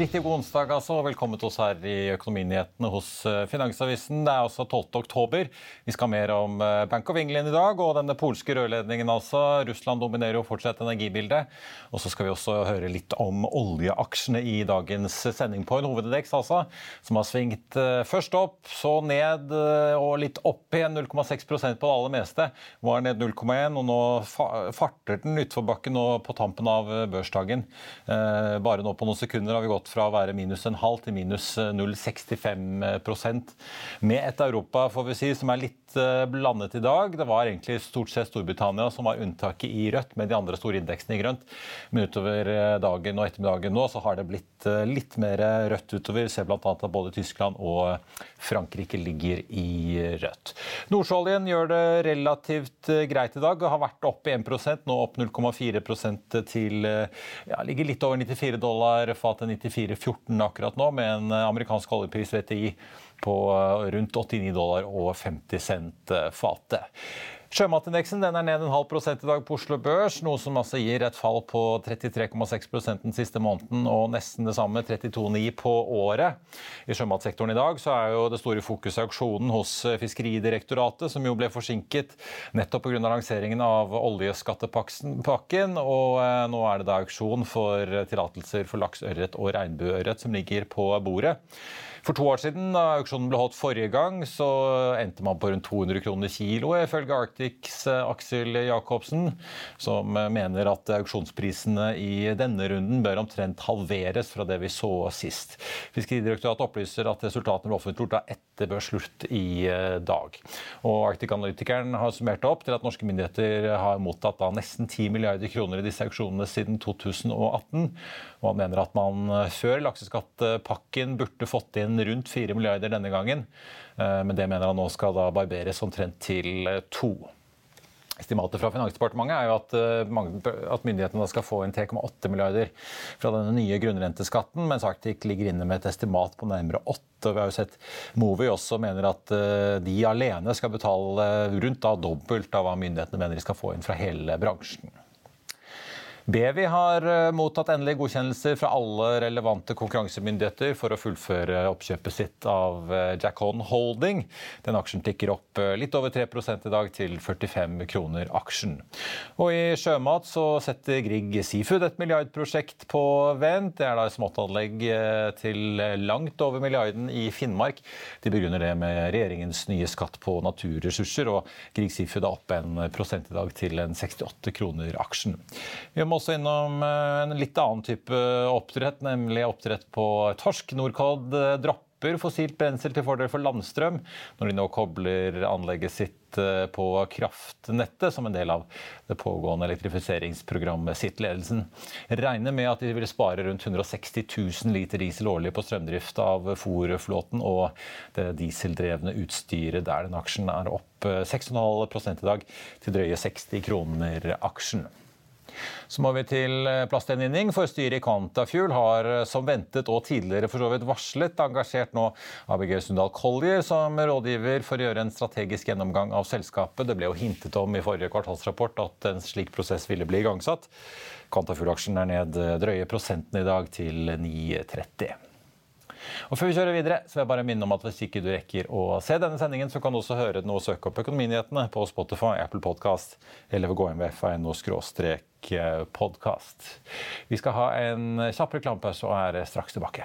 Riktig god onsdag altså, og velkommen til oss her i Økonominyhetene hos eh, Finansavisen. Det er altså 12. oktober. Vi skal ha mer om eh, Bank of England i dag og denne polske rørledningen. altså. Russland dominerer jo fortsatt energibildet. Og så skal vi også høre litt om oljeaksjene i dagens sending på en hovedindeks, altså, som har svingt eh, først opp, så ned og litt opp igjen. 0,6% på det aller meste. Var ned 0,1, og nå farter den utforbakken nå på tampen av børsdagen. Bare nå på noen sekunder har vi gått fra å være minus en halv til minus 0,65% Med et Europa får vi si, som er litt eh, blandet i dag. Det var egentlig stort sett Storbritannia som var unntaket i rødt, med de andre store indeksene i grønt. Men utover eh, dagen og ettermiddagen nå så har det blitt eh, litt mer rødt utover. Vi Ser bl.a. at både Tyskland og Frankrike ligger i rødt. Nordsjøoljen gjør det relativt greit i dag. Har vært opp 1% nå opp 0,4% til ja, ligger litt over 94 dollar fatet 94 94,14 akkurat nå, med en eh, amerikansk oljepris VTI på eh, rundt 89 dollar og 50 cent eh, fatet. Sjømatindeksen er ned en halv prosent i dag på Oslo Børs, noe som altså gir et fall på 33,6% den siste måneden og nesten det samme, 32,9 på året. I sjømatsektoren i dag så er jo det store fokuset auksjonen hos Fiskeridirektoratet, som jo ble forsinket nettopp pga. lanseringen av oljeskattepakken. Og eh, nå er det da auksjon for tillatelser for laks, ørret og regnbueørret som ligger på bordet. For to år siden, da auksjonen ble holdt forrige gang, så endte man på rundt 200 kroner kiloet, ifølge Arctics eh, Aksel Jacobsen, som eh, mener at auksjonsprisene i denne runden bør omtrent halveres fra det vi så sist. Fiskeridirektoratet opplyser at resultatene ble offentliggjort da etter børsslutt i eh, dag. Og Arctic-analytikeren har summert opp til at norske myndigheter har mottatt da nesten 10 milliarder kroner i disse auksjonene siden 2018. Og han mener at man før lakseskattpakken burde fått inn inn rundt 4 milliarder denne gangen. Eh, men det mener han nå skal da barberes omtrent til eh, to. Estimatet fra Finansdepartementet er jo at, eh, myndighetene skal få inn 3,8 milliarder fra denne nye grunnrenteskatten, mens Arctic ligger inne med et estimat på nærmere 8. Og vi har jo sett Movi også mener at de alene skal betale rundt da dobbelt av hva myndighetene mener de skal få inn fra hele bransjen. Bevi har eh, mottatt endelig godkjennelser fra alle relevante konkurransemyndigheter for å fullføre oppkjøpet sitt av Jackon Holding. Den aksjen tikker opp eh, litt over 3% i dag til 45 kroner aksjen. Og i sjømat så setter Grieg Seafood et milliardprosjekt på vent. Det er da et småttanlegg til langt over milliarden i Finnmark. De begrunner det med regjeringens nye skatt på naturressurser, og Grieg Seafood er opp en prosent i dag til en 68 kroner aksjen. Vi må også innom eh, en litt annen type oppdrett, nemlig oppdrett på torsk. Norcod eh, dropper fossilt brensel til fordel for landstrøm når de nå kobler anlegget sitt eh, på kraftnettet som en del av det pågående elektrifiseringsprogrammet sitt. Ledelsen regner med at de vil spare rundt 160 000 liter diesel årlig på strømdrift av fòrflåten og det dieseldrevne utstyret der den aksjen er opp 6,5 i dag til drøye 60 kroner aksjen. Så må vi til eh, plastgjenvinning, for styret i Quantafuel har eh, som ventet og tidligere for så vidt varslet engasjert nå ABG Sundal Collier som rådgiver for å gjøre en strategisk gjennomgang av selskapet. Det ble jo hintet om i forrige kvartalsrapport at en slik prosess ville bli igangsatt. Quantafuel-aksjen er ned eh, drøye prosenten i dag til 9,30. Og Før vi kjører videre, så vil jeg bare minne om at hvis ikke du rekker å se denne sendingen, så kan du også høre den og søke opp Økonominyhetene på Spotify, Apple Podcast eller ved gå inn ved fno-podkast. Vi skal ha en kjapp reklamepause og er straks tilbake.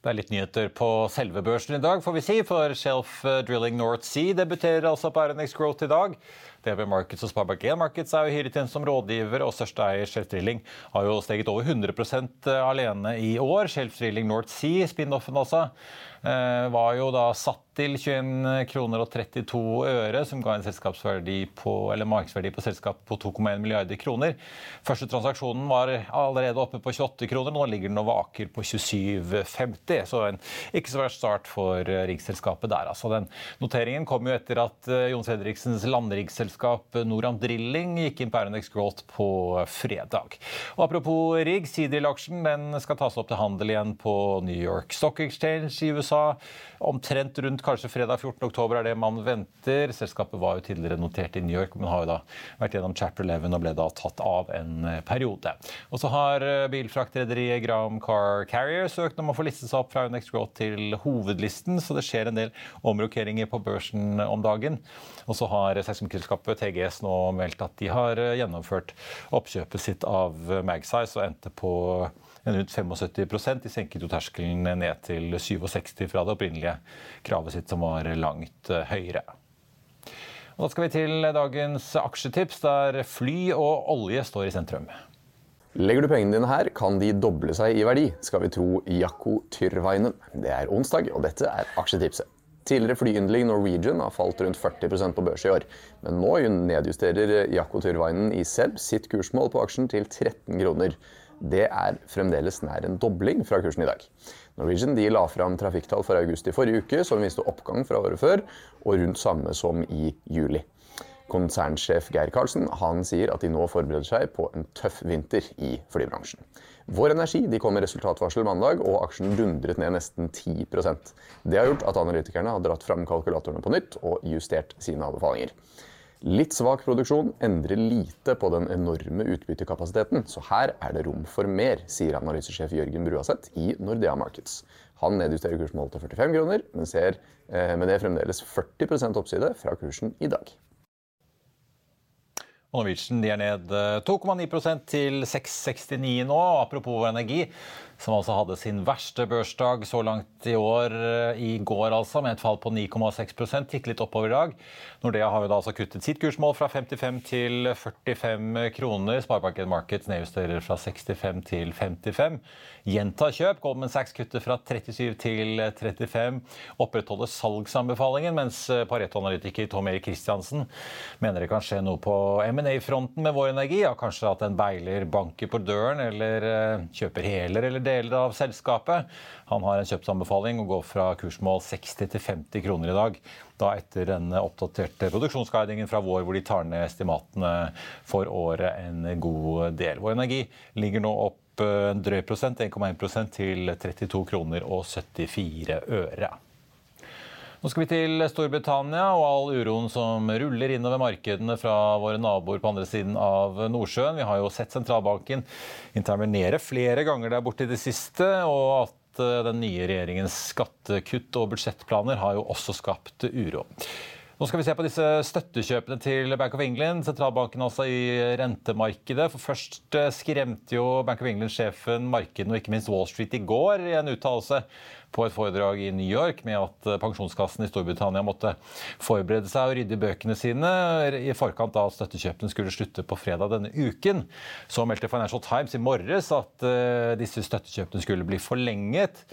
Det er litt nyheter på selve børsen i dag, får vi si. For Shelf Drilling North Sea debuterer altså på RNX Growth i dag. DB Markets og Sparebank 1 Markets er jo hyret inn som rådgiver, og største eier Shelf Drilling har jo steget over 100% alene i år. Shelf Drilling North Sea, spin-offen altså, var jo da satt til 21 kroner og 32 øre, som ga en selskapsverdi på, eller markedsverdi på selskapet på 2,1 milliarder kroner. Første transaksjonen var allerede oppe på 28 kroner, nå ligger den og vaker på 27,50. Så en ikke så verst start for riggselskapet der. Altså, den noteringen kom jo etter at Jon Fredriksens landriggselskap Noram Drilling gikk inn på Aronex Growth på fredag. Og apropos rigg, Seadrill-aksjen den skal tas opp til handel igjen på New York Stock Exchange i USA. Omtrent rundt kanskje fredag 14. oktober er det man venter. Selskapet var jo tidligere notert i New York, men har jo da vært gjennom chapter 11 og ble da tatt av en periode. Og så har bilfraktrederiet Graham Car Carrier søkt om å få listet seg opp fra Unex Growth til hovedlisten, så det skjer en del omrokeringer på børsen om dagen. Og så har seismikkselskapet TGS nå meldt at de har gjennomført oppkjøpet sitt av Magsize og endte på rundt 75 De senket jo terskelen ned til 67 fra det opprinnelige kravet sitt, som var langt høyere. Og da skal vi til dagens aksjetips, der fly og olje står i sentrum. Legger du pengene dine her, kan de doble seg i verdi, skal vi tro Jakko Tyrvainen. Det er onsdag, og dette er aksjetipset. Tidligere flyyndling Norwegian har falt rundt 40% på børs i år. Men nå nedjusterer Jaco Tyrvainen i SEB sitt kursmål på aksjen til 13 kroner. Det er fremdeles nær en dobling fra kursen i dag. Norwegian la fram trafikktall for august i forrige uke som viste oppgang fra året før, og rundt samme som i juli. Konsernsjef Geir Karlsen han sier at de nå forbereder seg på en tøff vinter i flybransjen. Vår Energi de kom med resultatvarsel mandag, og aksjen dundret ned nesten 10% Det har gjort at analytikerne har dratt fram kalkulatorene på nytt og justert sine anbefalinger. Litt svak produksjon endrer lite på den enorme utbyttekapasiteten, så her er det rom for mer, sier analysesjef Jørgen Bruaseth i Nordea Markets. Han nedjusterer kursmålet til 45 kroner, men ser med det fremdeles 40% oppside fra kursen i dag. Norwegian de er ned 2,9% til 6,69 nå. Apropos energi, som altså hadde sin verste børsdag så langt i år i går, altså, med et fall på 9,6% Gikk litt oppover i dag. Nordea har jo da altså kuttet sitt kursmål fra 55 til 45 kroner. Sparebanken Markets nedjusterer fra 65 til 55. Gjenta kjøp. Goldman Sachs kutter fra 37 til 35. Opprettholder salgsanbefalingen, mens Pareto-analytiker Tom Erik Kristiansen mener det kan skje noe på M&A-fronten med Vår Energi. Ja, kanskje at en beiler banker på døren, eller kjøper heler eller deler av selskapet. Han har en kjøpsanbefaling og går fra kursmål 60 til 50 kroner i dag. Da etter den oppdaterte produksjonsguidingen fra vår, hvor de tar ned estimatene for året en god del. Vår Energi ligger nå opp en drøy prosent, 1,1% til 32 kroner og 74 øre. Nå skal vi til Storbritannia og all uroen som ruller innover markedene fra våre naboer på andre siden av Nordsjøen. Vi har jo sett sentralbanken intervenere flere ganger der borte i det siste. og at den nye regjeringens skattekutt og budsjettplaner har jo også skapt uro. Nå skal vi se på disse støttekjøpene til Bank of England, sentralbanken altså i rentemarkedet. For Først skremte jo Bank of England-sjefen markedene og ikke minst Wall Street i går i en uttalelse på et foredrag i New York med at pensjonskassen i Storbritannia måtte forberede seg og rydde bøkene sine i forkant av at støttekjøpene skulle slutte på fredag denne uken. Så meldte Financial Times i morges at disse støttekjøpene skulle bli forlenget.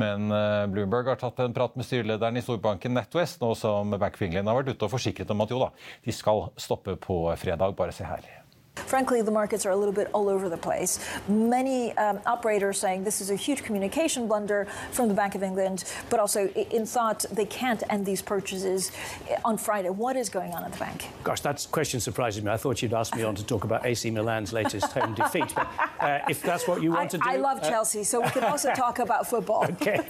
Men Bloomberg har tatt en prat med styrelederen i storbanken NetWest, nå som Bank of England har vært ute og forsikret om at jo da, de skal stoppe på fredag. Bare se her. Frankly, the markets are a little bit all over the place. Many um, operators saying this is a huge communication blunder from the Bank of England, but also in thought they can't end these purchases on Friday. What is going on at the bank? Gosh, that question surprises me. I thought you'd ask me on to talk about AC Milan's latest home defeat. But uh, if that's what you want I, to do, I love uh, Chelsea, so we can also talk about football. okay,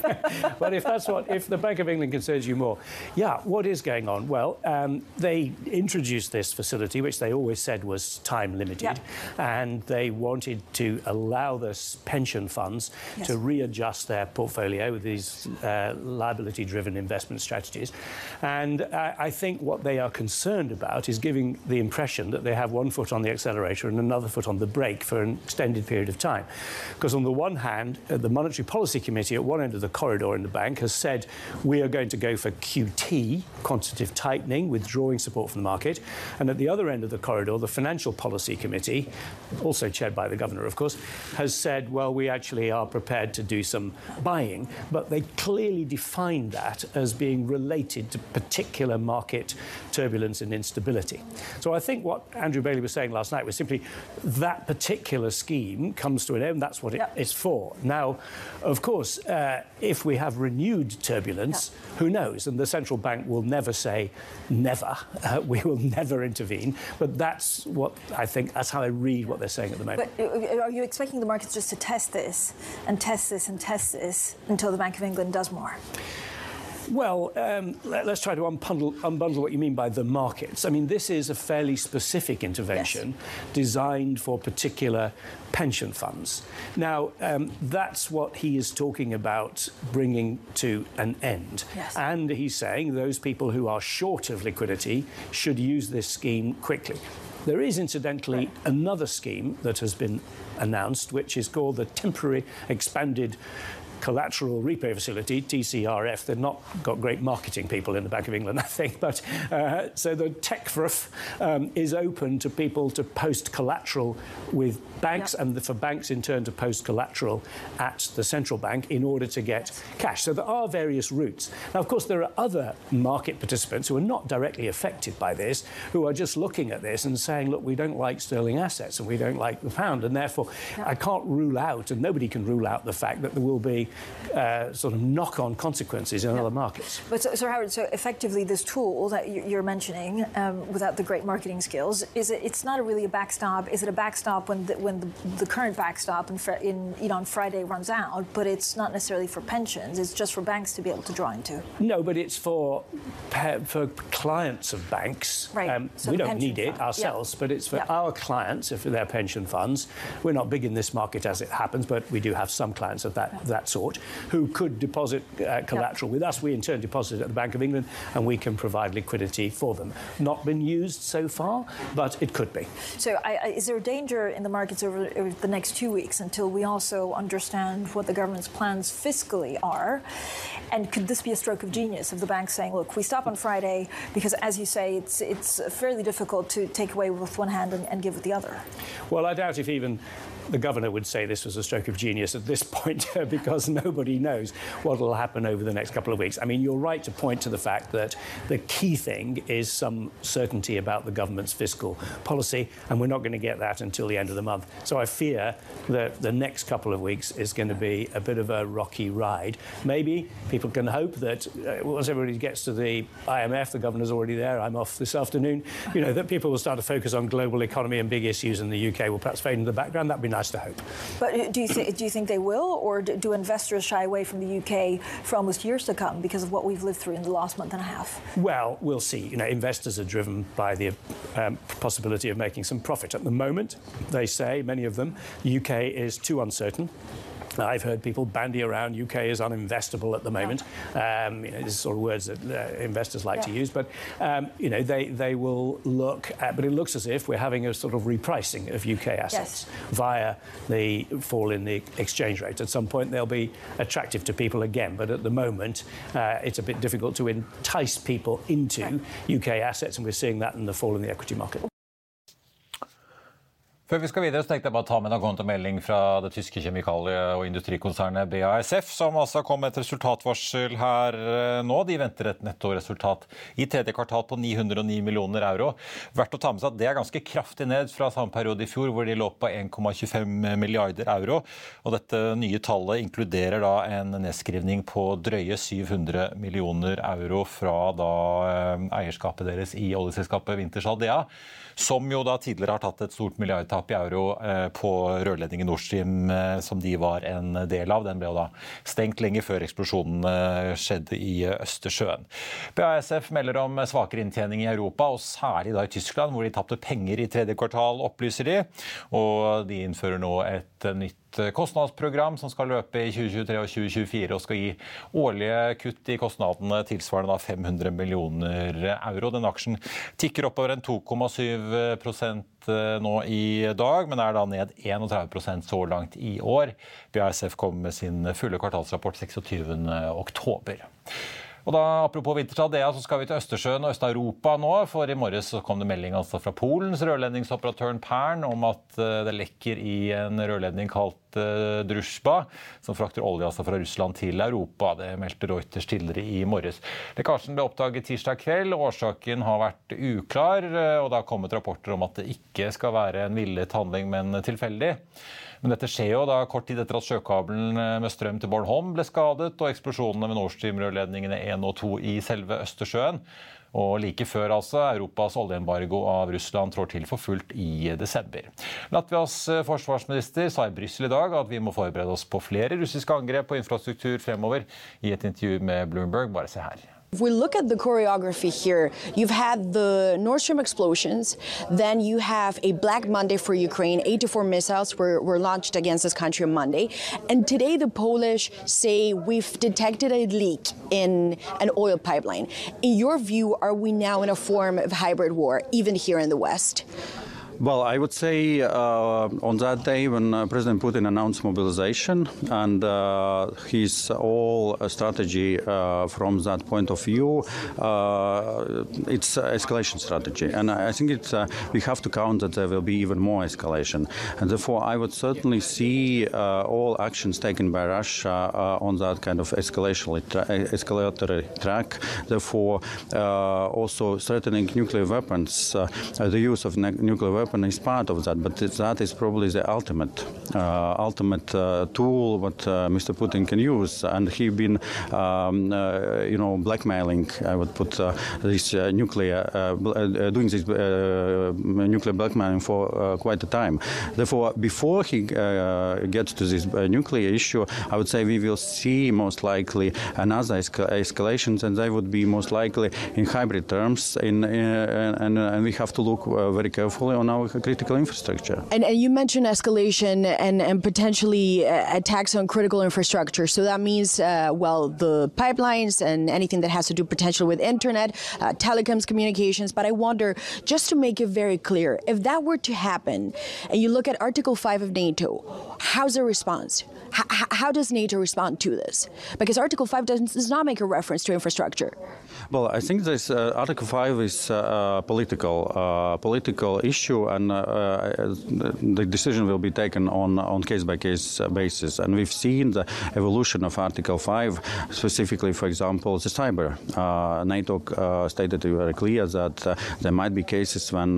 but if that's what if the Bank of England concerns you more, yeah, what is going on? Well, um, they introduced this facility, which they always said was time limited, and they wanted to allow the pension funds Yes. to readjust their portfolio with these uh, liability-driven investment strategies. And uh, I think what they are concerned about is giving the impression that they have one foot on the accelerator and another foot on the brake for an extended period of time. Because on the one hand, uh, the Monetary Policy Committee at one end of the corridor in the bank has said we are going to go for QT, quantitative tightening, withdrawing support from the market. And at the other end of the corridor, the Financial Policy Committee, also chaired by the governor, of course, has said, well, we actually are prepared to do some buying. But they clearly define that as being related to particular market turbulence and instability. So I think what Andrew Bailey was saying last night was simply that particular scheme comes to an end. That's what it Yep. is for. Now, of course, uh, if we have renewed turbulence, who knows? And the central bank will never say never. Uh, we will never intervene. But that's what I think, that's how I read what they're saying at the moment. But uh, are you expecting the markets just to test this and test this and test this until the Bank of England does more? Well, um, let, us try to unbundle, unbundle what you mean by the markets. I mean, this is a fairly specific intervention designed for particular pension funds. Now, um, that's what he is talking about bringing to an end. Yes. And he's saying those people who are short of liquidity should use this scheme quickly. There is, incidentally, another scheme that has been announced, which is called the Temporary Expanded Collateral Repo Facility, TCRF. They've not got great marketing people in the Bank of England, I think. But uh, so the TECFRF um, is open to people to post collateral with banks Yep. and for banks in turn to post collateral at the central bank in order to get cash. So there are various routes. Now, of course, there are other market participants who are not directly affected by this, who are just looking at this and saying, look, we don't like sterling assets and we don't like the pound. And therefore, I can't rule out, and nobody can rule out the fact that there will be uh, sort of knock on consequences in other markets. But so, so Howard, so effectively, this tool that you- you're mentioning, um, without the great marketing skills, is it? It's not a really a backstop. Is it a backstop when the, when the, the current backstop in, in you know on Friday runs out? But it's not necessarily for pensions. It's just for banks to be able to draw into. No, but it's for for clients of banks. Um, Right, so we don't need it fund, yeah. ourselves, but it's for Yeah. our clients, if they're pension funds. We're not big in this market as it happens, but we do have some clients of that that sort who could deposit uh, collateral with us. We in turn deposit at the Bank of England, and we can provide liquidity for them. Not been used so far, but it could be. So, I, I, is there a danger in the markets over, over the next two weeks until we also understand what the government's plans fiscally are? And could this be a stroke of genius of the bank saying, "Look, we stop on Friday because, as you say, it's it's fairly difficult to take away with one hand and, and give with the other." Well, I doubt if even the governor would say this was a stroke of genius at this point because nobody knows what will happen over the next couple of weeks. I mean, you're right to point to the fact that the key thing is some certainty about the government's fiscal policy, and we're not going to get that until the end of the month. So I fear that the next couple of weeks is going to be a bit of a rocky ride. Maybe people can hope that uh, once everybody gets to the IMF, the governor's already there, I'm off this afternoon, you know, that people will start to focus on global economy and big issues in the UK will perhaps fade into the background. That'd be nice to hope. But do you think do you think they will, or do, do investors shy away from the UK for almost years to come because of what we've lived through in the last month and a half? Well, we'll see. You know, investors are driven by the um, possibility of making some profit. At the moment, they say, many of them, the UK is too uncertain. I've heard people bandy around UK is uninvestable at the moment. Yeah. Um, you know, these sort of words that uh, investors like yeah. to use, but um, you know they they will look at. But it looks as if we're having a sort of repricing of UK assets yes. via the fall in the exchange rate. At some point, they'll be attractive to people again, but at the moment, uh, it's a bit difficult to entice people into right. UK assets, and we're seeing that in the fall in the equity market. Før vi skal videre, så tenkte jeg bare å ta med en kontomelding fra det tyske kjemikalie- og industrikonsernet BASF, som altså kom med et resultatvarsel her eh, nå. De venter et nettoresultat i tredje kvartal på 909 millioner euro. Verdt å ta med seg at det er ganske kraftig ned fra samme periode i fjor, hvor de lå på 1,25 milliarder euro. Og dette nye tallet inkluderer da en nedskrivning på drøye 700 millioner euro fra da eh, eierskapet deres i oljeselskapet Wintershall som jo da tidligere har tatt et stort milliardtap i euro eh, på rørledningen Nord Stream, eh, som de var en del av. Den ble da stengt lenge før eksplosjonen eh, skjedde i Østersjøen. BASF melder om svakere inntjening i Europa, og særlig da i Tyskland, hvor de tapte penger i tredje kvartal, opplyser de. Og de innfører nå et nytt kostnadsprogram som skal løpe i 2023 og 2024 og skal gi årlige kutt i kostnadene tilsvarende 500 millioner euro. Den aksjen tikker oppover en 2,7 eh, nå i dag, men er da ned 31% så langt i år. BASF kommer med sin fulle kvartalsrapport 26.10. Og da, Apropos Winterstad så skal vi til Østersjøen og Øst-Europa nå. For i morges kom det melding altså fra Polens rørledningsoperatøren Pern om at eh, det lekker i en rørledning kalt uh, Drusjba, som frakter olje altså fra Russland til Europa. Det meldte Reuters tidligere i morges. Lekkasjen ble oppdaget tirsdag kveld. Årsaken har vært uklar, eh, og det har kommet rapporter om at det ikke skal være en villet handling, men tilfeldig. Men dette skjer jo da kort tid etter at sjøkabelen eh, med strøm til Bornholm ble skadet, og eksplosjonene med Nord Stream-rørledningene 1 og 2 i selve Østersjøen. Og like før altså, Europas oljeembargo av Russland trår til for fullt i desember. Latvias eh, forsvarsminister sa i Brussel i dag at vi må forberede oss på flere russiske angrep på infrastruktur fremover, i et intervju med Bloomberg. Bare se her. If we look at the choreography here, you've had the Nord Stream explosions, then you have a Black Monday for Ukraine. 84 missiles were, were launched against this country on Monday. And today, the Polish say we've detected a leak in an oil pipeline. In your view, are we now in a form of hybrid war, even here in the West? Well, I would say uh, on that day when uh, President Putin announced mobilization and uh, his whole strategy uh, from that point of view, uh, it's escalation strategy. And I think it's, uh, we have to count that there will be even more escalation. And therefore, I would certainly see all actions taken by Russia on that kind of escalation tra escalatory track. Therefore, also threatening nuclear weapons, the use of nuclear weapons weapon is part of that, but that is probably the ultimate uh, ultimate uh, tool what uh, Mr. Putin can use, and he been um, uh, you know blackmailing. I would put uh, this uh, nuclear doing this nuclear blackmailing for quite a time. Therefore, before he gets to this nuclear issue, I would say we will see most likely another escal escalations, and they would be most likely in hybrid terms. In, in and, and we have to look uh, very carefully on our critical infrastructure. And, and you mentioned escalation and, and potentially uh, attacks on critical infrastructure. So that means, uh, well, the pipelines and anything that has to do potentially with internet, uh, telecoms, communications. But I wonder, just to make it very clear, if that were to happen, and you look at Article 5 of NATO, how's the response? H- how does NATO respond to this? Because Article 5 does, does not make a reference to infrastructure. Well, I think this uh, Article 5 is uh, a political, uh, political issue, and uh, uh, the decision will be taken on on case by case basis. And we've seen the evolution of Article 5, specifically, for example, the cyber. Uh, NATO stated very clear that there might be cases when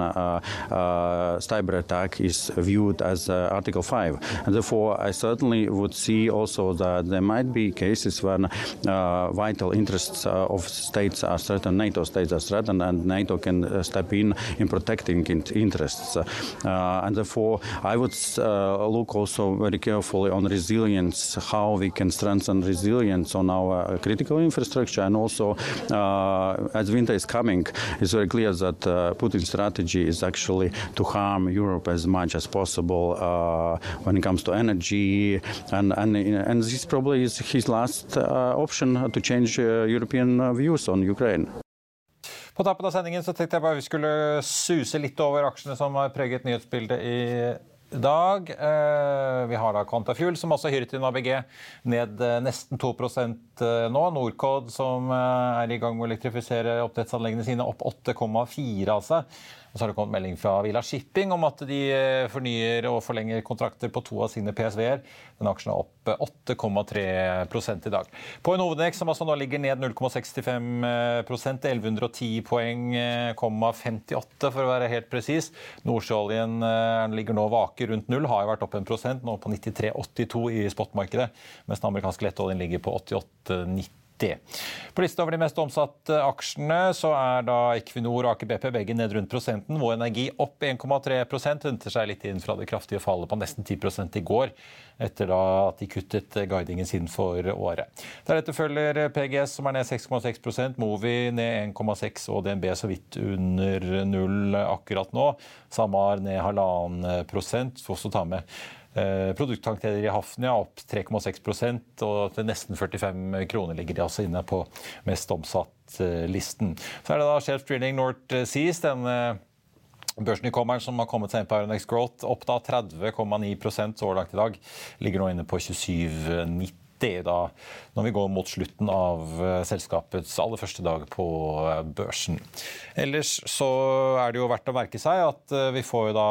cyber attack is viewed as Article 5, and therefore I certainly would see also that there might be cases when vital interests of states are threatened, NATO states are threatened, and NATO can uh, step in in protecting interests. Costs. Uh, and therefore, I would uh, look also very carefully on resilience, how we can strengthen resilience on our uh, critical infrastructure, and also as winter is coming, it's very clear that Putin's strategy is actually to harm Europe as much as possible when it comes to energy, and and and this probably is his last option to change European views on Ukraine. På tappen av sendingen så tenkte jeg bare vi skulle suse litt over aksjene som har preget nyhetsbildet i dag. Vi har da Quantafuel, som også hyret inn ABG, ned nesten 2% nå. Norcod, som er i gang med å elektrifisere oppdrettsanleggene sine, opp 8,4 altså. Og så har det kommet melding fra Villa Shipping om at de fornyer og forlenger kontrakter på to av sine PSV-er. Den aksjen er opp 8,3 i dag. På en hovedindeks som altså nå ligger ned 0,65% 1110 poeng, 58 for å være helt presis. Nordsjøoljen ligger nå vake rundt null, har jo vært opp en prosent, nå på 93,82 i spotmarkedet, mens den amerikanske lettoljen ligger på 88,90. På lista over de mest omsatte aksjene så er da Equinor og Aker BP begge ned rundt prosenten. Vår Energi opp 1,3 henter seg litt inn fra det kraftige fallet på nesten 10 i går, etter da at de kuttet guidingen sin for året. Deretter følger PGS som er ned 6,6% Movi ned 1,6 og DNB så vidt under null akkurat nå. SAMAR ned halvannen prosent. Får også ta med Eh, Produkttankdeler i Hafnia opp 3,6% og til nesten 45 kroner ligger de altså inne på mest omsatt-listen. Så er det da Shelf Drilling North Seas, den børsnykommeren som har kommet seg inn på Euronex Growth, opp da 30,9 så langt i dag. Ligger nå inne på 27,90 det da når vi går mot slutten av eh, selskapets aller første dag på eh, børsen. Ellers så er det jo verdt å merke seg at eh, vi får jo da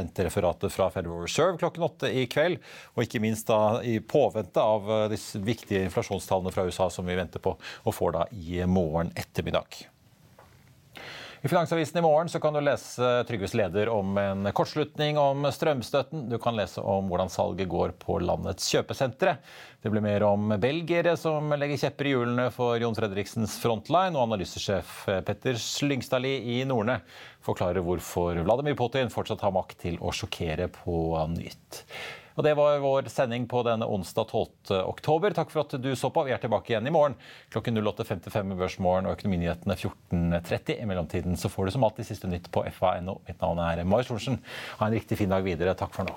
rentereferatet fra Federal Reserve klokken åtte i kveld. Og ikke minst da i påvente av disse viktige inflasjonstallene fra USA som vi venter på, og får da i morgen ettermiddag. I Finansavisen i morgen så kan du lese Trygves leder om en kortslutning om strømstøtten. Du kan lese om hvordan salget går på landets kjøpesentre. Det blir mer om belgiere som legger kjepper i hjulene for Jon Fredriksens frontline, og analysesjef Petter Slyngstadli i Norne forklarer hvorfor Vladimir Putin fortsatt har makt til å sjokkere på nytt. Og Det var vår sending på denne onsdag 12. oktober. Takk for at du så på. Vi er tilbake igjen i morgen klokken 08.55 med Børsmorgen og Økonominyhetene 14.30. I mellomtiden så får du som alltid siste nytt på fa.no. Mitt navn er Marius Thorensen. Ha en riktig fin dag videre. Takk for nå.